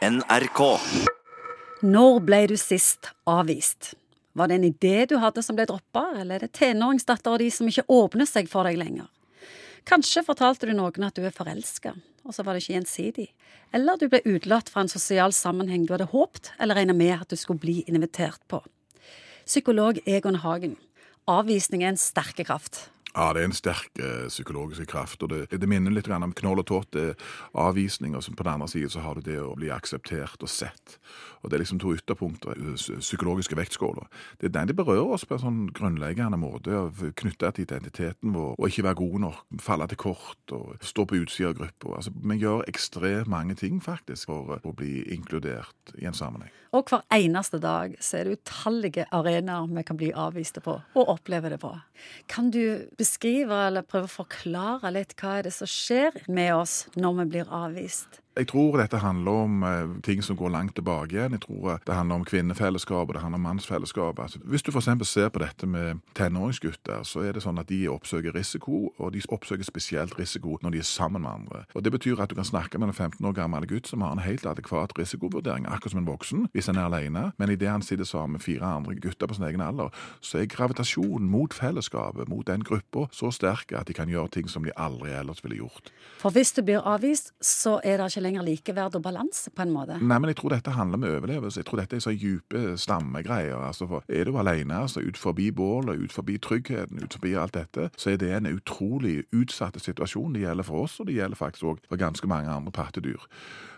NRK. Når ble du sist avvist? Var det en idé du hadde som ble droppa, eller er det tenåringsdattera di som ikke åpner seg for deg lenger? Kanskje fortalte du noen at du er forelska, og så var det ikke gjensidig. Eller du ble utelatt fra en sosial sammenheng du hadde håpt eller regna med at du skulle bli invitert på. Psykolog Egon Hagen. Avvisning er en sterke kraft. Ja, det er en sterk eh, psykologisk kraft. og Det, det minner litt om knoll og tåt. Det er avvisning, og så på den andre siden så har du det å bli akseptert og sett. Og Det er liksom to ytterpunkter, eh, psykologiske vektskåler. Det er den de berører oss på en sånn grunnleggende måte. å Knytte til identiteten vår, og ikke være god nok, falle til kort og stå på utsida av gruppa. Altså, vi gjør ekstremt mange ting faktisk for eh, å bli inkludert i en sammenheng. Og hver eneste dag så er det utallige arenaer vi kan bli avviste på, og oppleve det på. Kan du beskrive eller prøver å forklare litt hva er det som skjer med oss når vi blir avvist? Jeg tror dette handler om eh, ting som går langt tilbake igjen. Jeg tror eh, det handler om kvinnefellesskap og det handler om mannsfellesskap. Altså, hvis du f.eks. ser på dette med tenåringsgutter, så er det sånn at de oppsøker risiko, og de oppsøker spesielt risiko når de er sammen med andre. Og Det betyr at du kan snakke med en 15 år gammel gutt som har en helt adekvat risikovurdering, akkurat som en voksen, hvis han er alene, men idet han sitter sammen med fire andre gutter på sin egen alder, så er gravitasjonen mot fellesskapet, mot den gruppa, så sterk at de kan gjøre ting som de aldri ellers ville gjort. For hvis du blir avvist, så er det ikke lenger likeverd og balanse, på en måte. Nei, men jeg tror dette handler om overlevelse. Jeg tror dette er så dype stammegreier. Altså, er du alene, altså ut forbi bålet, ut forbi tryggheten, ut forbi alt dette, så er det en utrolig utsatt situasjon. Det gjelder for oss, og det gjelder faktisk òg for ganske mange andre pattedyr.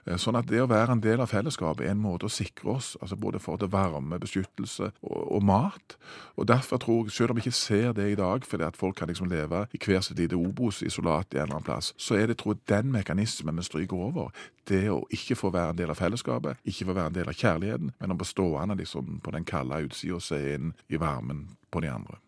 Eh, Sånn at det å være en del av fellesskapet er en måte å sikre oss, altså både for det varme, beskyttelse og, og mat. Og derfor tror jeg, selv om vi ikke ser det i dag, fordi at folk kan liksom leve i hver sitt lite Obos-isolat en eller annen plass, så er det tror jeg, den mekanismen vi stryker over. Det å ikke få være en del av fellesskapet, ikke få være en del av kjærligheten, men å bli stående liksom på den kalde utsida og se inn i varmen på de andre.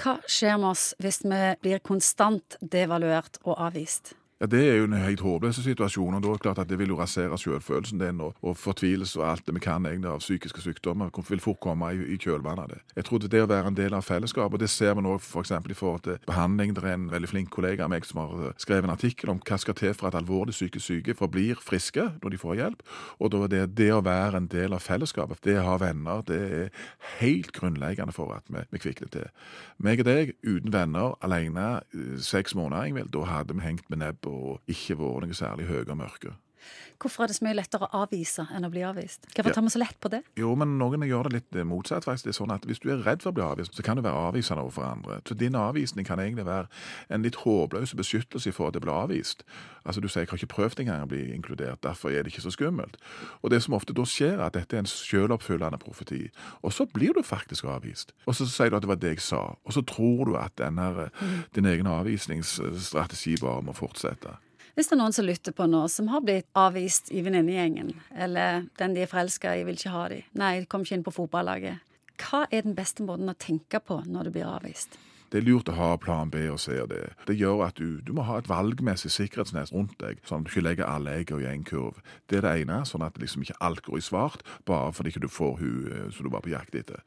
Hva skjer med oss hvis vi blir konstant devaluert og avvist? Ja, Det er jo en helt håpløs situasjon, og da er det klart at det vil jo rasere selvfølelsen din og, og fortvilelse og alt det vi kan egentlig av psykiske sykdommer. vil fort komme i, i kjølvannet av det. Jeg tror det å være en del av fellesskapet, det ser vi nå f.eks. i forhold til behandling. Det er en veldig flink kollega av meg som har eh, skrevet en artikkel om hva skal til for at alvorlig psykisk syke forblir friske når de får hjelp. Og da er det, det å være en del av fellesskapet, det å ha venner, det er helt grunnleggende for at vi, vi kvikner til. Meg og deg, uten venner, alene, eh, seks måneder, Ingvild, da hadde vi hengt med nebb og ikke vært noe særlig høye og mørke. Hvorfor er det så mye lettere å avvise enn å bli avvist? Hvorfor tar vi så lett på det? Jo, men noen gjør det litt eh, motsatt. faktisk. Det er sånn at Hvis du er redd for å bli avvist, så kan du være avvisende overfor andre. Så din avvisning kan egentlig være en litt håpløs beskyttelse for at det blir avvist. Altså Du sier 'jeg har ikke prøvd engang å bli inkludert', derfor er det ikke så skummelt. Og Det som ofte da skjer, er at dette er en selvoppfyllende profeti. Og så blir du faktisk avvist. Og så sier du at det var det jeg sa. Og så tror du at denne, din egen avvisningsstrategi bare må fortsette. Hvis det er noen som lytter på nå, som har blitt avvist i venninnegjengen, eller den de er forelska i, vil ikke ha de, nei, kom ikke inn på fotballaget, hva er den beste måten å tenke på når du blir avvist? Det er lurt å ha plan B og C og D. Det gjør at du, du må ha et valgmessig sikkerhetsnett rundt deg, sånn at du ikke legger alle eggene i en kurv. Det er det ene, sånn at liksom ikke alt går i svart, bare fordi ikke du får hun eh, som du var på jakt etter.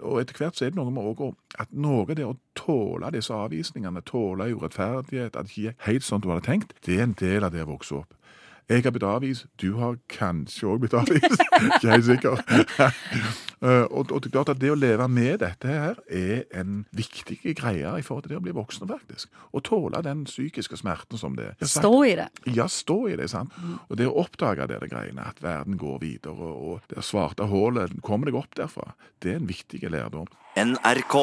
Og etter hvert så er det noe med også at noe det å tåle disse avvisningene, tåle urettferdighet, at det ikke er helt sånn du hadde tenkt, det er en del av det å vokse opp. Jeg har blitt avvist, du har kanskje òg blitt avvist. ikke helt sikker. Eh, og, og det er klart at det å leve med dette her er en viktig greie i forhold til det å bli voksen, faktisk. Å tåle den psykiske smerten som det er. Sagt- Stå i det. Ja, stå i det, sant. Og det å oppdage det, det greiene, at verden går videre, og det svarte hullet kommer deg opp derfra, det er en viktig lærdom. NRK.